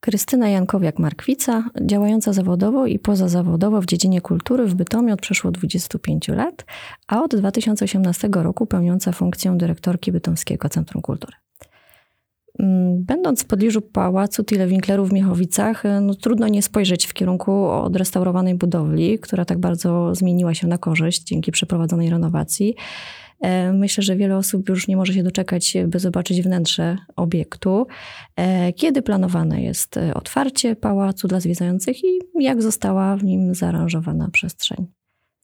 Krystyna Jankowiak-Markwica, działająca zawodowo i pozazawodowo w dziedzinie kultury w Bytomiu od przeszło 25 lat, a od 2018 roku pełniąca funkcję dyrektorki Bytomskiego Centrum Kultury. Mm, będąc w pobliżu pałacu Tile Winklerów w Miechowicach, no, trudno nie spojrzeć w kierunku odrestaurowanej budowli, która tak bardzo zmieniła się na korzyść dzięki przeprowadzonej renowacji. E, myślę, że wiele osób już nie może się doczekać, by zobaczyć wnętrze obiektu. E, kiedy planowane jest otwarcie pałacu dla zwiedzających i jak została w nim zaaranżowana przestrzeń?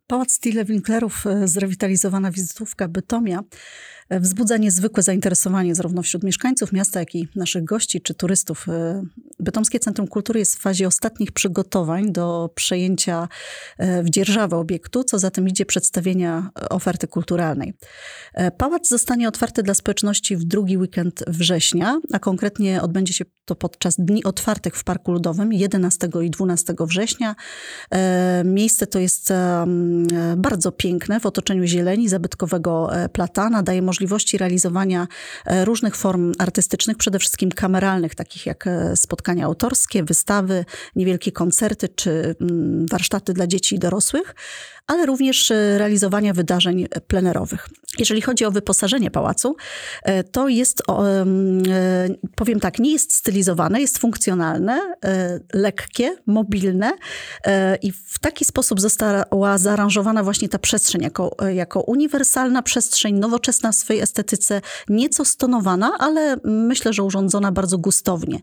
Pałac Tile Winklerów, e, zrewitalizowana wizytówka Bytomia, wzbudza niezwykłe zainteresowanie zarówno wśród mieszkańców miasta, jak i naszych gości czy turystów. E, Bytomskie Centrum Kultury jest w fazie ostatnich przygotowań do przejęcia e, w dzierżawę obiektu, co za tym idzie przedstawienia oferty kulturalnej. E, pałac zostanie otwarty dla społeczności w drugi weekend września, a konkretnie odbędzie się to podczas Dni Otwartych w Parku Ludowym 11 i 12 września. Miejsce to jest bardzo piękne w otoczeniu zieleni, zabytkowego platana, daje możliwość możliwości realizowania e, różnych form artystycznych, przede wszystkim kameralnych, takich jak e, spotkania autorskie, wystawy, niewielkie koncerty czy mm, warsztaty dla dzieci i dorosłych ale również e, realizowania wydarzeń plenerowych. Jeżeli chodzi o wyposażenie pałacu, e, to jest, e, powiem tak, nie jest stylizowane, jest funkcjonalne, lekkie, mobilne i w taki sposób została zaaranżowana właśnie ta przestrzeń jako, jako uniwersalna przestrzeń, nowoczesna w swojej estetyce, nieco stonowana, ale myślę, że urządzona bardzo gustownie.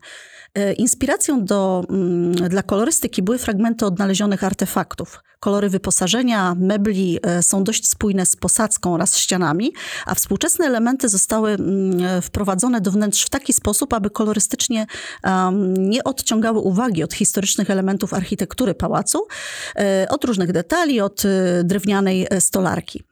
Inspiracją do, dla kolorystyki były fragmenty odnalezionych artefaktów. Kolory wyposażenia, mebli e, są dość spójne z posadzką oraz ścianami, a współczesne elementy zostały mm, wprowadzone do wnętrz w taki sposób, aby kolorystycznie nie odciągały uwagi od historycznych elementów architektury pałacu, e, od różnych detali, od e, drewnianej stolarki.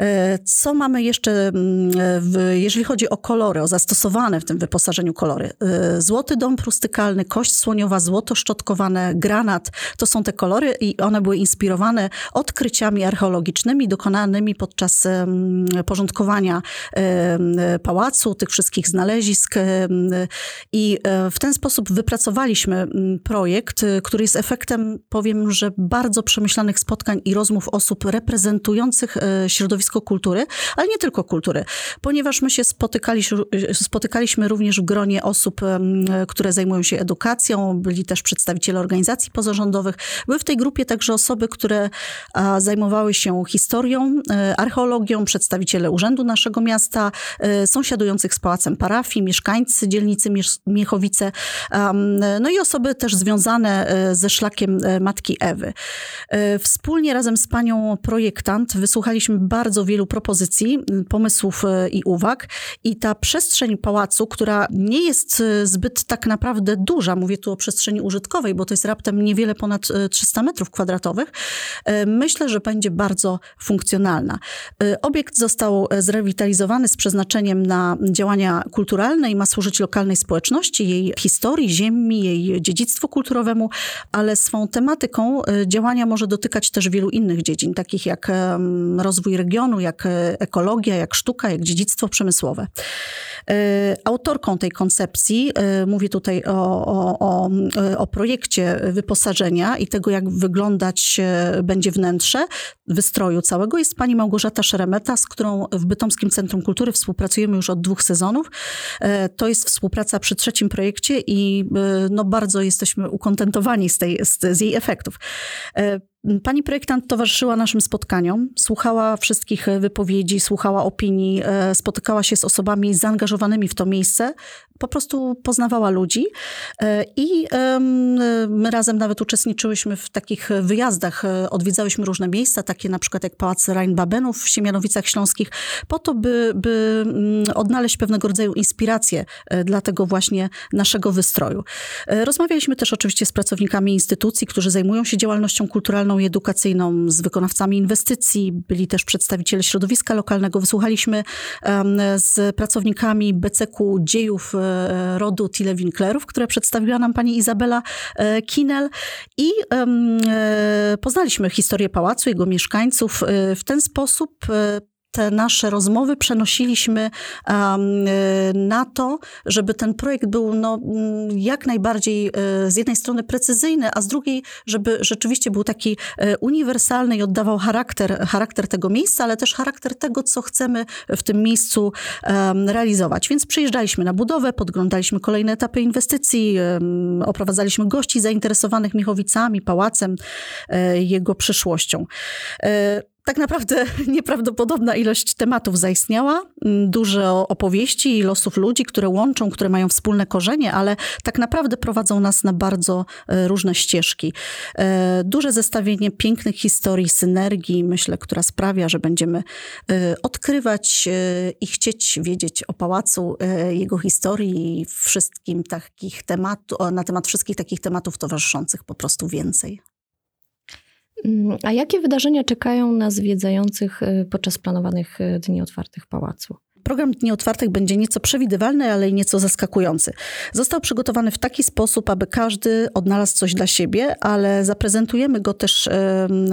E, co mamy jeszcze, mm, w, jeżeli chodzi o kolory, o zastosowane w tym wyposażeniu kolory? E, złoty dom prustykalny, kość słoniowa, złoto szczotkowane, granat. To są te kolory i one były inspirowane odkryciami archeologicznymi dokonanymi podczas porządkowania pałacu, tych wszystkich znalezisk. I e, w ten sposób wypracowaliśmy projekt, który jest efektem, powiem, że bardzo przemyślanych spotkań i rozmów osób reprezentujących środowisko środowisko kultury, ale nie tylko kultury, ponieważ my się spotykaliśmy, spotykaliśmy również w gronie osób, które zajmują się edukacją, byli też przedstawiciele organizacji pozarządowych. Były w tej grupie także osoby, które zajmowały się historią, e, archeologią, przedstawiciele urzędu naszego miasta, e, sąsiadujących z pałacem parafii, mieszkańcy dzielnicy Miechowice, no i osoby też związane e, ze szlakiem Matki Ewy. Wspólnie razem z panią projektant wysłuchaliśmy bardzo bardzo wielu propozycji, pomysłów e, i uwag. I ta przestrzeń pałacu, która nie jest e, zbyt tak naprawdę duża, mówię tu o przestrzeni użytkowej, bo to jest raptem niewiele ponad 300 e, metrów kwadratowych, myślę, że będzie bardzo funkcjonalna. Obiekt został zrewitalizowany z przeznaczeniem na działania kulturalne i ma służyć lokalnej społeczności, jej historii, ziemi, jej dziedzictwu kulturowemu, ale swą tematyką działania może dotykać też wielu innych dziedzin, takich jak rozwój regionu, regionu, jak e, ekologia, jak sztuka, jak dziedzictwo przemysłowe. E, autorką tej koncepcji, e, mówię tutaj o, o, o, o projekcie wyposażenia i tego, jak wyglądać będzie wnętrze wystroju całego, jest pani Małgorzata Szeremeta, z którą w Bytomskim Centrum Kultury współpracujemy już od dwóch sezonów. To jest współpraca przy trzecim projekcie i no, bardzo jesteśmy ukontentowani z, tej, z, z jej efektów. Pani projektant towarzyszyła naszym spotkaniom, słuchała wszystkich wypowiedzi, słuchała opinii, e, spotykała się z osobami zaangażowanymi w to miejsce, po prostu poznawała ludzi e, i my razem nawet uczestniczyłyśmy w takich wyjazdach, e, odwiedzałyśmy różne miejsca, takie na przykład jak Pałac Rheinbabenów w Siemianowicach Śląskich, po to, by, by mm, odnaleźć pewnego rodzaju inspirację dla tego właśnie naszego wystroju. Rozmawialiśmy też oczywiście z pracownikami instytucji, którzy zajmują się działalnością kulturalną, i edukacyjną, z wykonawcami inwestycji, byli też przedstawiciele środowiska lokalnego. Wysłuchaliśmy z pracownikami BCK dziejów e, rodu Tile Winklerów, które przedstawiła nam pani Izabela e, Kinel i e, poznaliśmy historię pałacu, jego mieszkańców. W ten sposób te nasze rozmowy przenosiliśmy na to, żeby ten projekt był no, mm, jak najbardziej z jednej strony precyzyjny, a z drugiej, żeby rzeczywiście był taki uniwersalny i oddawał charakter, charakter tego miejsca, ale też charakter tego, co chcemy w tym miejscu realizować. Więc przyjeżdżaliśmy na budowę, podglądaliśmy kolejne etapy inwestycji, oprowadzaliśmy gości zainteresowanych Michowicami, pałacem, e, jego przyszłością. Tak naprawdę nieprawdopodobna ilość tematów zaistniała, mm, dużo opowieści i losów ludzi, które łączą, które mają wspólne korzenie, ale tak naprawdę prowadzą nas na bardzo e, różne ścieżki. E, duże zestawienie pięknych historii, synergii, myślę, która sprawia, że będziemy e, odkrywać i chcieć wiedzieć o pałacu, jego historii i wszystkim takich tematów, na temat wszystkich takich tematów towarzyszących po prostu więcej. Mm, a jakie wydarzenia czekają na zwiedzających y, podczas planowanych y, dni otwartych pałacu? Program Dni Otwartych będzie nieco przewidywalny, ale i nieco zaskakujący. Został przygotowany w taki sposób, aby każdy odnalazł coś dla siebie, ale zaprezentujemy go też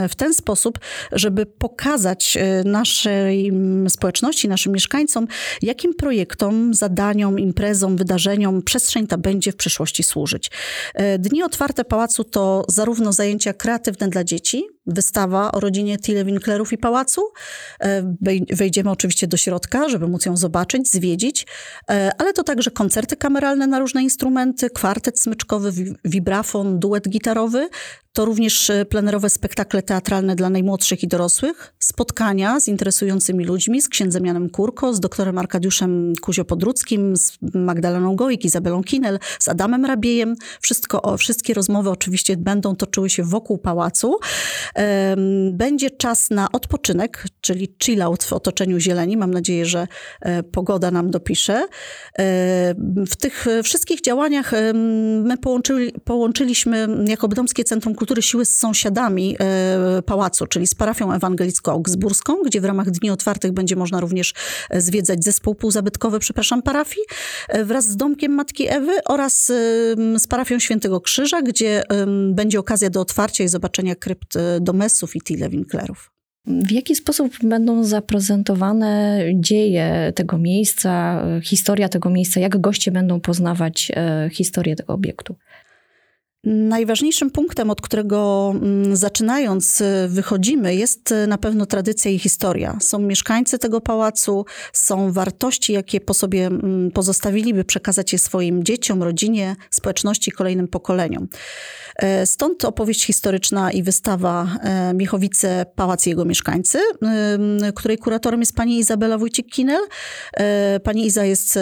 w ten sposób, żeby pokazać e, naszej społeczności, naszym mieszkańcom, jakim projektom, zadaniom, imprezom, wydarzeniom przestrzeń ta będzie w przyszłości służyć. E, Dni Otwarte Pałacu to zarówno zajęcia kreatywne dla dzieci, wystawa o rodzinie Tille Winklerów i Pałacu. E, wejdziemy oczywiście do środka, żeby móc ją zobaczyć, zwiedzić, e, ale to także koncerty kameralne na różne instrumenty, kwartet smyczkowy, wibrafon, duet gitarowy, to również e, plenerowe spektakle teatralne dla najmłodszych i dorosłych, spotkania z interesującymi ludźmi, z księdzem Janem Kurko, z doktorem Arkadiuszem Kuzio-Podruckim, z Magdaleną Goik, Izabelą Kinel, z Adamem Rabiejem. Wszystko, wszystkie rozmowy oczywiście będą toczyły się wokół pałacu. Będzie czas na odpoczynek, czyli chill out w otoczeniu zieleni. Mam nadzieję, że e, pogoda nam dopisze. W tych wszystkich działaniach my połączyli, połączyliśmy jako Bdomskie Centrum Kultury Kultury Siły z sąsiadami e, pałacu, czyli z parafią ewangelicko-augsburską, gdzie w ramach Dni Otwartych będzie można również e, zwiedzać zespół półzabytkowy, przepraszam, parafii, e, wraz z Domkiem Matki Ewy oraz z parafią Świętego Krzyża, gdzie będzie okazja do otwarcia i zobaczenia krypt domesów i tile winklerów. W jaki sposób będą zaprezentowane dzieje tego miejsca, historia tego miejsca, jak goście będą poznawać historię tego obiektu? Najważniejszym punktem, od którego mm, zaczynając y, wychodzimy, jest y, na pewno tradycja i historia. Są mieszkańcy tego pałacu, są wartości, jakie po sobie mm, pozostawili, by przekazać je swoim dzieciom, rodzinie, społeczności, kolejnym pokoleniom. E, stąd opowieść historyczna i wystawa e, Miechowice, Pałac i jego mieszkańcy, której kuratorem jest pani Izabela Wójcik-Kinel. E, pani Iza jest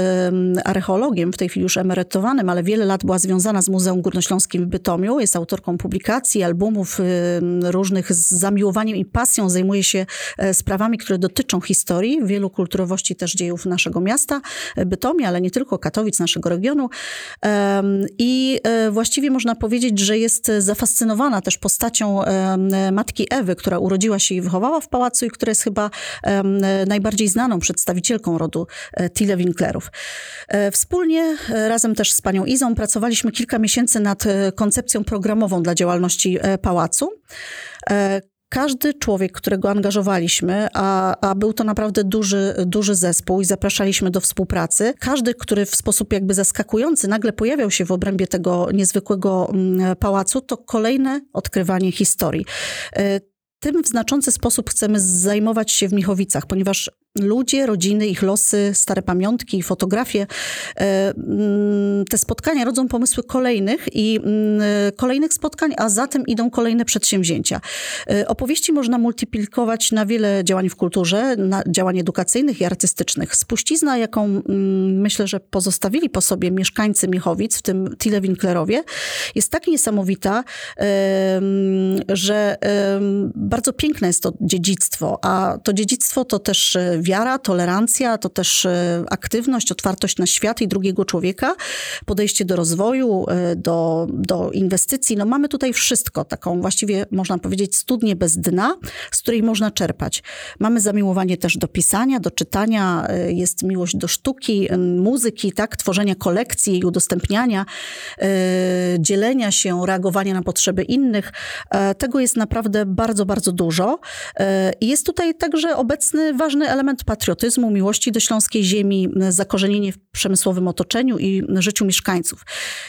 archeologiem, w tej chwili już emerytowanym, ale wiele lat była związana z Muzeum Górnośląskim Bytomiu. Jest autorką publikacji, albumów różnych z zamiłowaniem i pasją. Zajmuje się sprawami, które dotyczą historii, wielu kulturowości też dziejów naszego miasta, Bytomia, ale nie tylko Katowic, naszego regionu. I właściwie można powiedzieć, że jest zafascynowana też postacią matki Ewy, która urodziła się i wychowała w pałacu i która jest chyba najbardziej znaną przedstawicielką rodu e, Tille Winklerów. E, wspólnie, e, razem też z panią Izą, pracowaliśmy kilka miesięcy nad koncepcją programową dla działalności pałacu. Każdy człowiek, którego angażowaliśmy, a, a był to naprawdę duży, duży zespół i zapraszaliśmy do współpracy, każdy, który w sposób jakby zaskakujący nagle pojawiał się w obrębie tego niezwykłego mm, pałacu, to kolejne odkrywanie historii. E, tym w znaczący sposób chcemy zajmować się w Michowicach, ponieważ ludzie, rodziny, ich losy, stare pamiątki, fotografie. E, mm, te spotkania rodzą pomysły kolejnych i mm, kolejnych spotkań, a za tym idą kolejne przedsięwzięcia. E, opowieści można multiplikować na wiele działań w kulturze, na działań edukacyjnych i artystycznych. Spuścizna, jaką mm, myślę, że pozostawili po sobie mieszkańcy Miechowic, w tym Tile Winklerowie, jest tak niesamowita, że bardzo piękne jest to dziedzictwo, a to dziedzictwo to też wiara, tolerancja, to też aktywność, otwartość na świat i drugiego człowieka, podejście do rozwoju, do, do inwestycji. No mamy tutaj wszystko, taką właściwie można powiedzieć studnię bez dna, z której można czerpać. Mamy zamiłowanie też do pisania, do czytania, jest miłość do sztuki, muzyki, tak, tworzenia kolekcji, jej udostępniania, dzielenia się, reagowania na potrzeby innych. Tego jest naprawdę bardzo, bardzo dużo. Jest tutaj także obecny ważny element patriotyzmu, miłości do śląskiej ziemi, zakorzenienie w przemysłowym otoczeniu i życiu mieszkańców.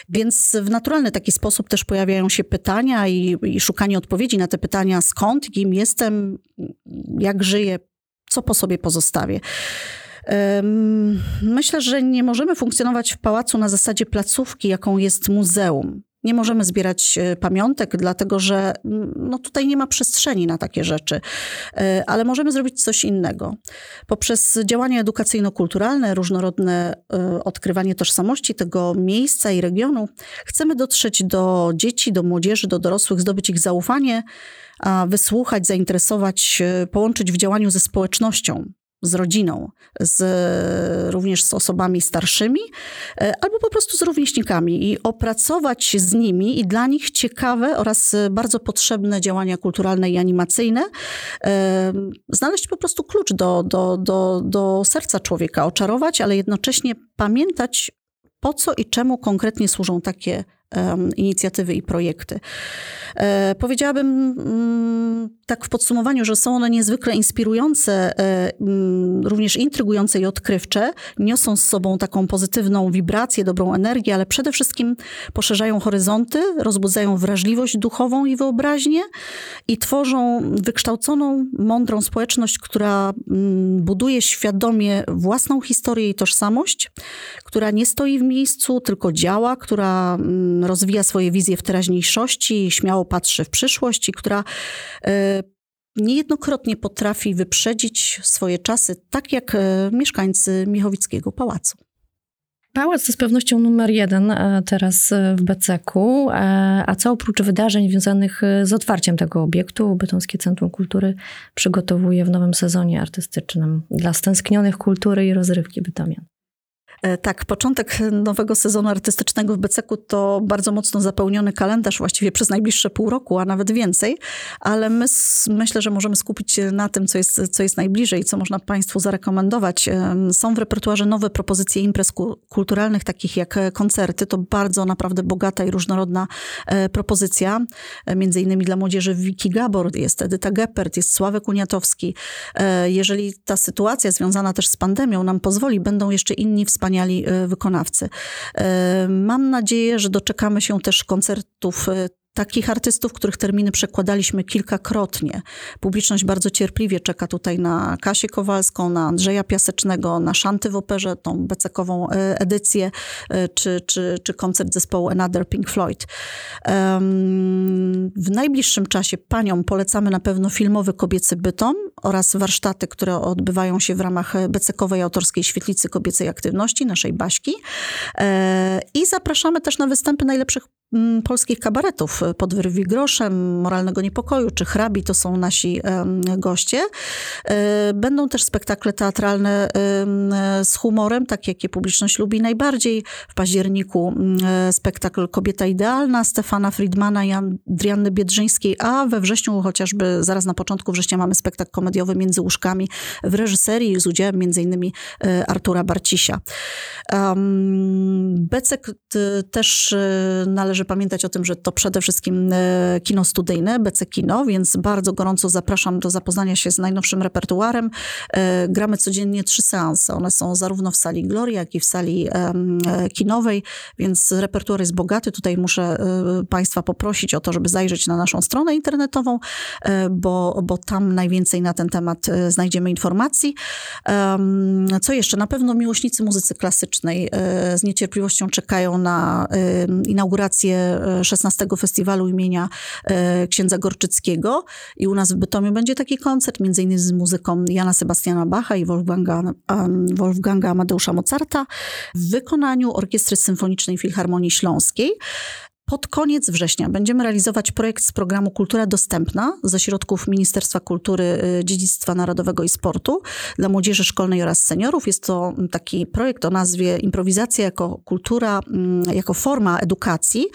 Więc w naturalny taki sposób też pojawiają się pytania i, i szukanie odpowiedzi na te pytania, skąd, kim jestem, jak żyję, co po sobie pozostawię. Myślę, że nie możemy funkcjonować w pałacu na zasadzie placówki, jaką jest muzeum. Nie możemy zbierać e, pamiątek, dlatego że mm, no, tutaj nie ma przestrzeni na takie rzeczy, e, ale możemy zrobić coś innego. Poprzez działania edukacyjno-kulturalne, różnorodne e, odkrywanie tożsamości tego miejsca i regionu, chcemy dotrzeć do dzieci, do młodzieży, do dorosłych, zdobyć ich zaufanie, wysłuchać, zainteresować, połączyć w działaniu ze społecznością z rodziną, z, również z osobami starszymi, e, albo po prostu z rówieśnikami i opracować z nimi i dla nich ciekawe oraz bardzo potrzebne działania kulturalne i animacyjne, e, znaleźć po prostu klucz do, do, do, do serca człowieka, oczarować, ale jednocześnie pamiętać, po co i czemu konkretnie służą takie inicjatywy i projekty. E, powiedziałabym mm, tak w podsumowaniu, że są one niezwykle inspirujące, e, mm, również intrygujące i odkrywcze. Niosą z sobą taką pozytywną wibrację, dobrą energię, ale przede wszystkim poszerzają horyzonty, rozbudzają wrażliwość duchową i wyobraźnię i tworzą wykształconą, mądrą społeczność, która mm, buduje świadomie własną historię i tożsamość, która nie stoi w miejscu, tylko działa, która rozwija swoje wizje w teraźniejszości, śmiało patrzy w przyszłość i która e, niejednokrotnie potrafi wyprzedzić swoje czasy, tak jak e, mieszkańcy Michowickiego Pałacu. Pałac to z pewnością numer jeden e, teraz w Beceku, a co oprócz wydarzeń związanych z otwarciem tego obiektu, Bytomskie Centrum Kultury przygotowuje w nowym sezonie artystycznym dla stęsknionych kultury i rozrywki bytomian? E, tak, początek nowego sezonu artystycznego w Beceku to bardzo mocno zapełniony kalendarz właściwie przez najbliższe pół roku, a nawet więcej, ale my myślę, że możemy skupić się na tym, co jest, co jest najbliżej, co można Państwu zarekomendować. Są w repertuarze nowe propozycje imprez kulturalnych, takich jak koncerty. To bardzo naprawdę bogata i różnorodna e, propozycja. E, między innymi dla młodzieży Wiki Gabor, jest Edyta Geppert, jest Sławek Uniatowski. Jeżeli ta sytuacja związana też z pandemią nam pozwoli, będą jeszcze inni wspaniali wspaniali e, wykonawcy. E, mam nadzieję, że doczekamy się też koncertów e, takich artystów, których terminy przekładaliśmy kilkakrotnie. Publiczność bardzo cierpliwie czeka tutaj na Kasię Kowalską, na Andrzeja Piasecznego, na Szanty w operze, tą becekową edycję, czy, czy, czy koncert zespołu Another Pink Floyd. W najbliższym czasie paniom polecamy na pewno filmowy Kobiecy Bytom oraz warsztaty, które odbywają się w ramach becekowej autorskiej świetlicy kobiecej aktywności, naszej Baśki. E, I zapraszamy też na występy najlepszych polskich kabaretów. Podwyrwi groszem, Moralnego Niepokoju czy Hrabi to są nasi goście. E, będą też spektakle teatralne z humorem, takie jakie publiczność lubi najbardziej. W październiku mm, e, spektakl Kobieta Idealna Stefana Friedmana i Adrianny Biedrzyńskiej, a we wrześniu chociażby zaraz na początku września mamy spektakl komediowy Między Łóżkami w reżyserii z udziałem m.in. E, Artura Barcisia. Becek też e, należy pamiętać o tym, że to przede wszystkim e, kino studyjne, Becek Kino, więc bardzo gorąco zapraszam do zapoznania się z najnowszym repertuarem. Gramy codziennie trzy seanse. One są zarówno w sali Gloria, jak i w sali kinowej, więc repertuar jest bogaty. Tutaj muszę Państwa poprosić o to, żeby zajrzeć na naszą stronę internetową, bo, bo tam najwięcej na ten temat e, znajdziemy informacji. Co jeszcze? Na pewno miłośnicy muzycy klasycznej e, z niecierpliwością czekają na inaugurację 16 e, festiwalu imienia księdza Gorczyckiego i u nas w Bytomiu będzie taki koncert, między innymi z muzyką Jana Sebastiana Bacha i Wolfganga, Wolfganga Amadeusza Mozarta w wykonaniu Orkiestry Symfonicznej Filharmonii Śląskiej. Pod koniec września będziemy realizować projekt z programu Kultura Dostępna ze środków Ministerstwa Kultury, Dziedzictwa Narodowego i Sportu dla młodzieży szkolnej oraz seniorów. Jest to taki projekt o nazwie Improwizacja jako kultura, mm, jako forma edukacji,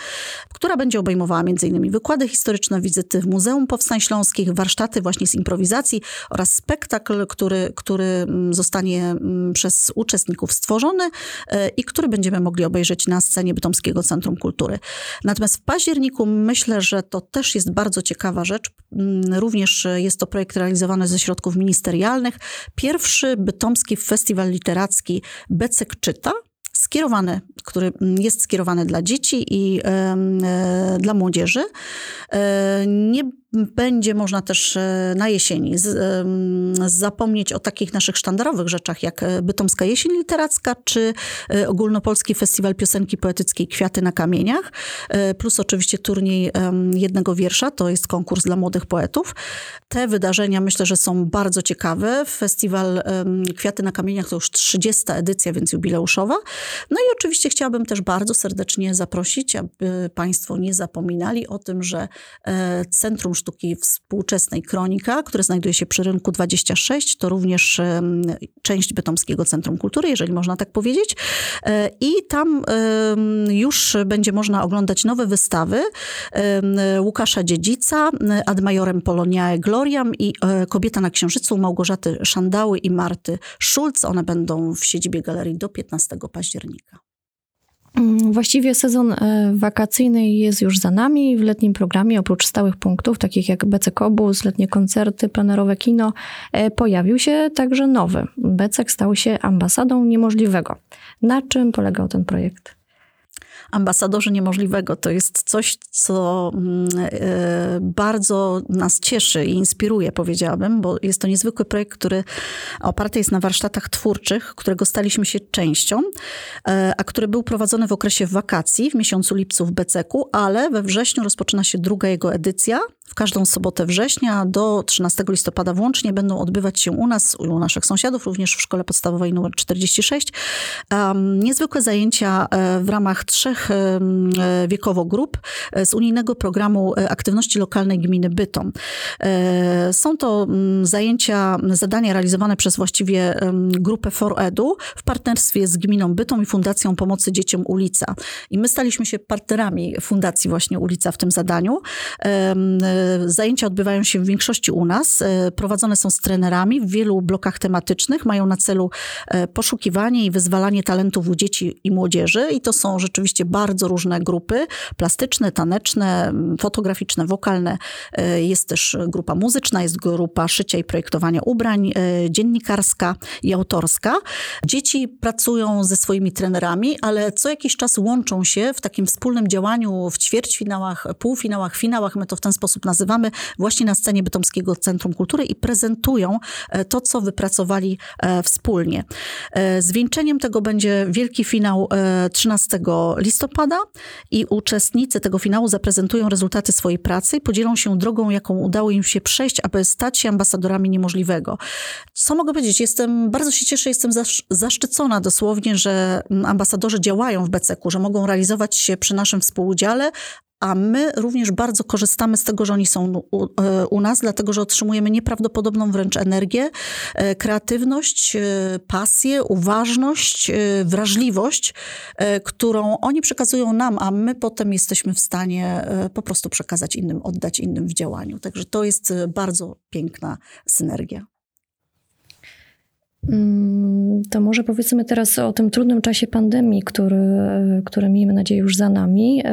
która będzie obejmowała m.in. wykłady historyczne, wizyty w Muzeum Powstań Śląskich, warsztaty właśnie z improwizacji oraz spektakl, który, który mm, zostanie mm, przez uczestników stworzony e, i który będziemy mogli obejrzeć na scenie Bytomskiego Centrum Kultury. Natomiast w październiku myślę, że to też jest bardzo ciekawa rzecz. Również jest to projekt realizowany ze środków ministerialnych. Pierwszy bytomski festiwal literacki Becek Czyta, skierowany, który jest skierowany dla dzieci i e, dla młodzieży. E, nie będzie można też e, na jesieni z, zapomnieć o takich naszych sztandarowych rzeczach, jak e, Bytomska Jesień Literacka, czy e, Ogólnopolski Festiwal Piosenki Poetyckiej Kwiaty na Kamieniach, plus oczywiście turniej jednego wiersza, to jest konkurs dla młodych poetów. Te wydarzenia myślę, że są bardzo ciekawe. Festiwal Kwiaty na Kamieniach to już 30. edycja, więc jubileuszowa. No i oczywiście chciałabym też bardzo serdecznie zaprosić, aby Państwo nie zapominali o tym, że Centrum Sztuki Współczesnej Kronika, które znajduje się przy rynku 26. To również część Bytomskiego Centrum Kultury, jeżeli można tak powiedzieć. E, I tam już będzie można oglądać nowe wystawy Łukasza Dziedzica, Ad Majorem Poloniae Gloriam i e, Kobieta na Księżycu Małgorzaty Szandały i Marty Szulc. One będą w siedzibie galerii do 15 października. Mm, właściwie sezon e, wakacyjny jest już za nami. W letnim programie oprócz stałych punktów, takich jak Becek Obóz, letnie koncerty, plenerowe kino, e, pojawił się także nowy. Becek stał się ambasadą niemożliwego. Na czym polegał ten projekt? Ambasadorzy niemożliwego. To jest coś, co mm, e, bardzo nas cieszy i inspiruje, powiedziałabym, bo jest to niezwykły projekt, który oparty jest na warsztatach twórczych, którego staliśmy się częścią, e, a który był prowadzony w okresie wakacji w miesiącu lipcu w Beceku, ale we wrześniu rozpoczyna się druga jego edycja w każdą sobotę września do 13 listopada włącznie będą odbywać się u nas, u naszych sąsiadów, również w szkole podstawowej numer 46. niezwykłe zajęcia e, w ramach trzech e, wiekowo grup e, z unijnego programu aktywności lokalnej gminy Bytom. Są to zajęcia, zadania realizowane przez właściwie grupę ForEdu w partnerstwie z gminą Bytom i Fundacją Pomocy Dzieciom Ulica. I my staliśmy się partnerami Fundacji właśnie Ulica w tym zadaniu. Zajęcia odbywają się w większości u nas. E, prowadzone są z trenerami w wielu blokach tematycznych. Mają na celu e, poszukiwanie i wyzwalanie talentów u dzieci i młodzieży. I to są rzeczywiście bardzo różne grupy. Plastyczne, taneczne, fotograficzne, wokalne. E, jest też grupa muzyczna, jest grupa szycia i projektowania ubrań, dziennikarska i autorska. Dzieci pracują ze swoimi trenerami, ale co jakiś czas łączą się w takim wspólnym działaniu w ćwierćfinałach, półfinałach, finałach. My to w ten sposób nazywamy, właśnie na scenie Bytomskiego Centrum Kultury i prezentują e, to, co wypracowali e, wspólnie. E, zwieńczeniem tego będzie wielki finał 13 listopada i uczestnicy tego finału zaprezentują rezultaty swojej pracy i podzielą się drogą, jaką udało im się przejść, aby stać się ambasadorami niemożliwego. Co mogę powiedzieć? Jestem, bardzo się cieszę, jestem zaszczycona dosłownie, że ambasadorzy działają w BCK, że mogą realizować się przy naszym współudziale, a my również bardzo korzystamy z tego, że oni są u, e, u, nas, dlatego że otrzymujemy nieprawdopodobną wręcz energię, e, kreatywność, e, pasję, uważność, wrażliwość, którą oni przekazują nam, a my potem jesteśmy w stanie po prostu przekazać innym, oddać innym w działaniu. Także to jest bardzo piękna synergia. Mm, to może powiedzmy teraz o tym trudnym czasie pandemii, który, który miejmy nadzieję już za nami.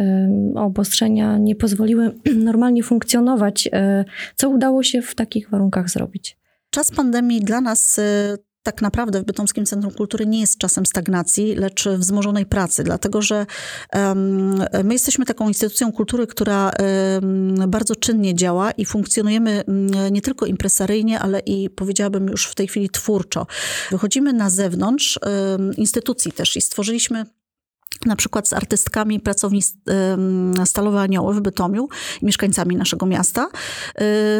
Obostrzenia nie pozwoliły normalnie funkcjonować. E, co udało się w takich warunkach zrobić? Czas pandemii dla nas e, tak naprawdę w Bytomskim Centrum Kultury nie jest czasem stagnacji, lecz wzmożonej pracy, dlatego że my jesteśmy taką instytucją kultury, która bardzo czynnie działa i funkcjonujemy um, nie tylko impresaryjnie, ale i powiedziałabym już w tej chwili twórczo. Wychodzimy na zewnątrz instytucji też i stworzyliśmy na przykład z artystkami pracowni Stalowe Anioły w Bytomiu i mieszkańcami naszego miasta.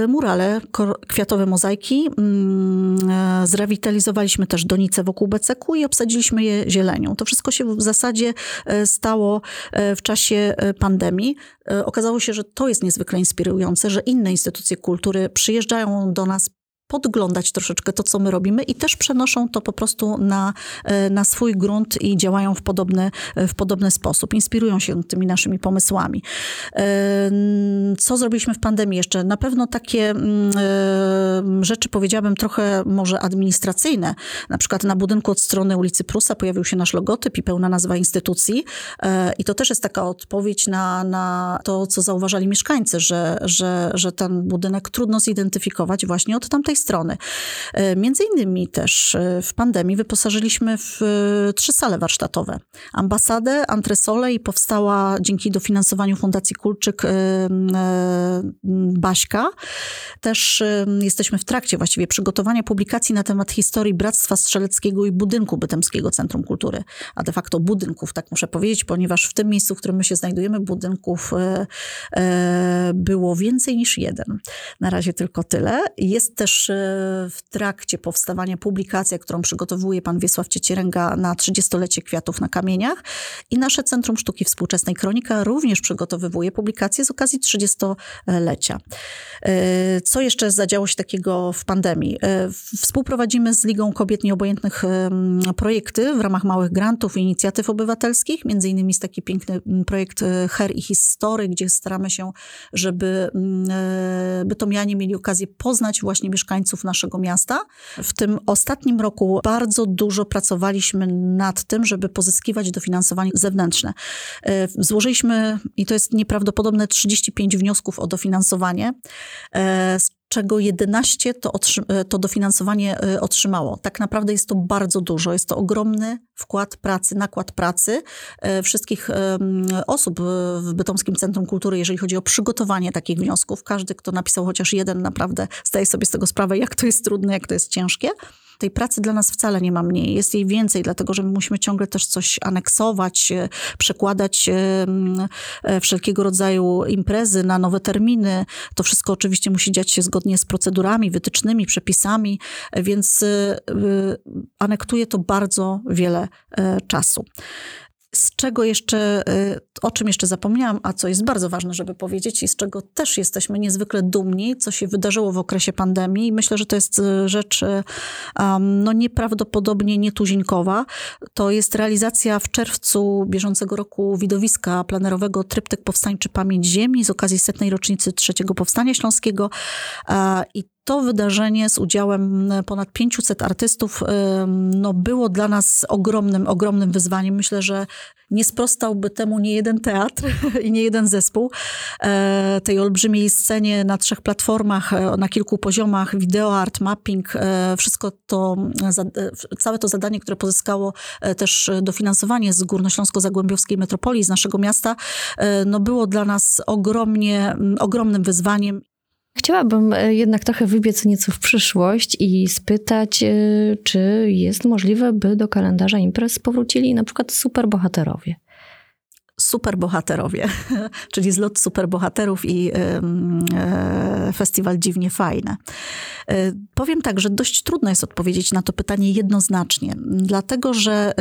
Y, murale, kwiatowe mozaiki. Mm, e, zrewitalizowaliśmy też donice wokół BCK i obsadziliśmy je zielenią. To wszystko się w zasadzie e, stało e, w czasie pandemii. Okazało się, że to jest niezwykle inspirujące, że inne instytucje kultury przyjeżdżają do nas podglądać troszeczkę to, co my robimy i też przenoszą to po prostu na, e, na swój grunt i działają w podobny, w podobny sposób. Inspirują się tymi naszymi pomysłami. E, co zrobiliśmy w pandemii jeszcze? Na pewno takie mm, e, rzeczy, powiedziałabym, trochę może administracyjne. Na przykład na budynku od strony ulicy Prusa pojawił się nasz logotyp i pełna nazwa instytucji. I to też jest taka odpowiedź na, na to, co zauważali mieszkańcy, że, że, że ten budynek trudno zidentyfikować właśnie od tamtej strony. E, między innymi też e, w pandemii wyposażyliśmy w e, trzy sale warsztatowe. Ambasadę, antresole i powstała dzięki dofinansowaniu Fundacji Kulczyk Baśka. Też jesteśmy w trakcie właściwie przygotowania publikacji na temat historii Bractwa Strzeleckiego i budynku Bytemskiego Centrum Kultury, a de facto budynków, tak muszę powiedzieć, ponieważ w tym miejscu, w którym my się znajdujemy, budynków było więcej niż jeden. Na razie tylko tyle. Jest też w trakcie powstawania publikacja, którą przygotowuje pan Wiesław Ciecieręga na 30-lecie Kwiatów na Kamieniach i nasze Centrum Sztuki Współczesnej Kronika również przygotowywuje publikację z okazji 30-lecia. E, co jeszcze zadziało się takiego w pandemii? E, współprowadzimy z Ligą Kobiet Nieobojętnych projekty w ramach małych grantów i inicjatyw obywatelskich. Między innymi jest taki piękny projekt e, Her i History, gdzie staramy się, żeby bytomianie mieli okazję poznać właśnie mieszkańców mieszkańców naszego miasta. W tym ostatnim roku bardzo dużo pracowaliśmy nad tym, żeby pozyskiwać dofinansowanie zewnętrzne. E, złożyliśmy, i to jest nieprawdopodobne, 35 wniosków o dofinansowanie, e, z czego 11 to, e, to dofinansowanie otrzymało. Tak naprawdę jest to bardzo dużo. Jest to ogromny wkład pracy, nakład pracy wszystkich osób w Bytomskim Centrum Kultury, jeżeli chodzi o przygotowanie takich wniosków. Każdy, kto napisał chociaż jeden, naprawdę zdaje sobie z tego sprawę, jak to jest trudne, jak to jest ciężkie. Tej pracy dla nas wcale nie ma mniej, jest jej więcej, dlatego że my musimy ciągle też coś aneksować, e, przekładać e, e, wszelkiego rodzaju imprezy na nowe terminy. To wszystko oczywiście musi dziać się zgodnie z procedurami, wytycznymi, przepisami, więc anektuje to bardzo wiele czasu. Z czego jeszcze, y, o czym jeszcze zapomniałam, a co jest bardzo ważne, żeby powiedzieć i z czego też jesteśmy niezwykle dumni, co się wydarzyło w okresie pandemii. I myślę, że to jest y, rzecz um, no nieprawdopodobnie nietuzinkowa. To jest realizacja w czerwcu bieżącego roku widowiska planerowego Tryptyk Powstańczy Pamięć Ziemi z okazji setnej rocznicy trzeciego Powstania Śląskiego. I to wydarzenie z udziałem ponad 500 artystów no, było dla nas ogromnym, ogromnym wyzwaniem. Myślę, że nie sprostałby temu nie jeden teatr i nie jeden zespół. E, tej olbrzymiej scenie na trzech platformach, e, na kilku poziomach, wideo, art, mapping, e, wszystko to, całe to zadanie, które pozyskało też dofinansowanie z Górnośląsko-Zagłębiowskiej Metropolii, z naszego miasta, no było dla nas ogromnie, ogromnym wyzwaniem. Chciałabym e, jednak trochę wybiec nieco w przyszłość i spytać, e, czy jest możliwe, by do kalendarza imprez powrócili na przykład superbohaterowie superbohaterowie, czyli zlot superbohaterów i e, festiwal Dziwnie Fajne. E, powiem tak, że dość trudno jest odpowiedzieć na to pytanie jednoznacznie, dlatego że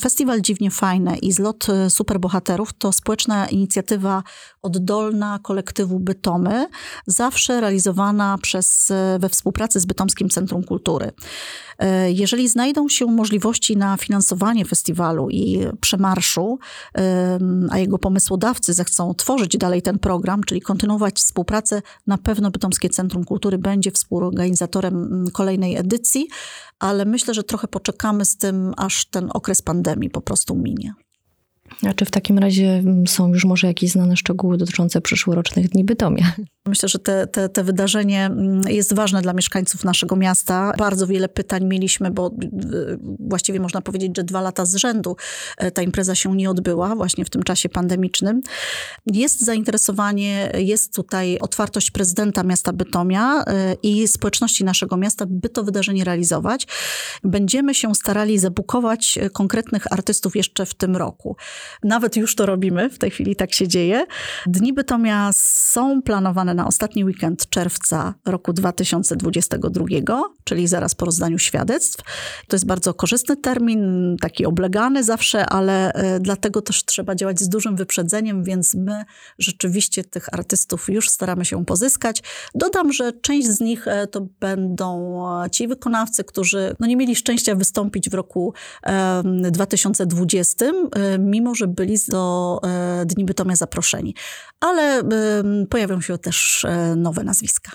festiwal Dziwnie Fajne i zlot e, superbohaterów to społeczna inicjatywa oddolna kolektywu Bytomy, zawsze realizowana przez, we współpracy z Bytomskim Centrum Kultury. Jeżeli znajdą się możliwości na finansowanie festiwalu i przemarszu, a jego pomysłodawcy zechcą tworzyć dalej ten program, czyli kontynuować współpracę, na pewno Bytomskie Centrum Kultury będzie współorganizatorem mm, kolejnej edycji, ale myślę, że trochę poczekamy z tym, aż ten okres pandemii po prostu minie. A czy w takim razie mm, są już może jakieś znane szczegóły dotyczące przyszłorocznych Dni Bytomia? Myślę, że te, te, te wydarzenie mm, jest ważne dla mieszkańców naszego miasta. Bardzo wiele pytań mieliśmy, bo y, właściwie można powiedzieć, że dwa lata z rzędu e, ta impreza się nie odbyła, właśnie w tym czasie pandemicznym. Jest zainteresowanie, jest tutaj otwartość prezydenta miasta Bytomia e, i społeczności naszego miasta, by to wydarzenie realizować. Będziemy się starali zabukować konkretnych artystów jeszcze w tym roku. Nawet już to robimy, w tej chwili tak się dzieje. Dni Bytomia są planowane na ostatni weekend czerwca roku 2022, czyli zaraz po rozdaniu świadectw. To jest bardzo korzystny termin, taki oblegany zawsze, ale e, dlatego też trzeba działać z dużym wyprzedzeniem, więc my rzeczywiście tych artystów już staramy się pozyskać. Dodam, że część z nich e, to będą e, ci wykonawcy, którzy no nie mieli szczęścia wystąpić w roku 2020, mimo że byli do Dni Bytomia zaproszeni. Ale pojawią się też nowe nazwiska.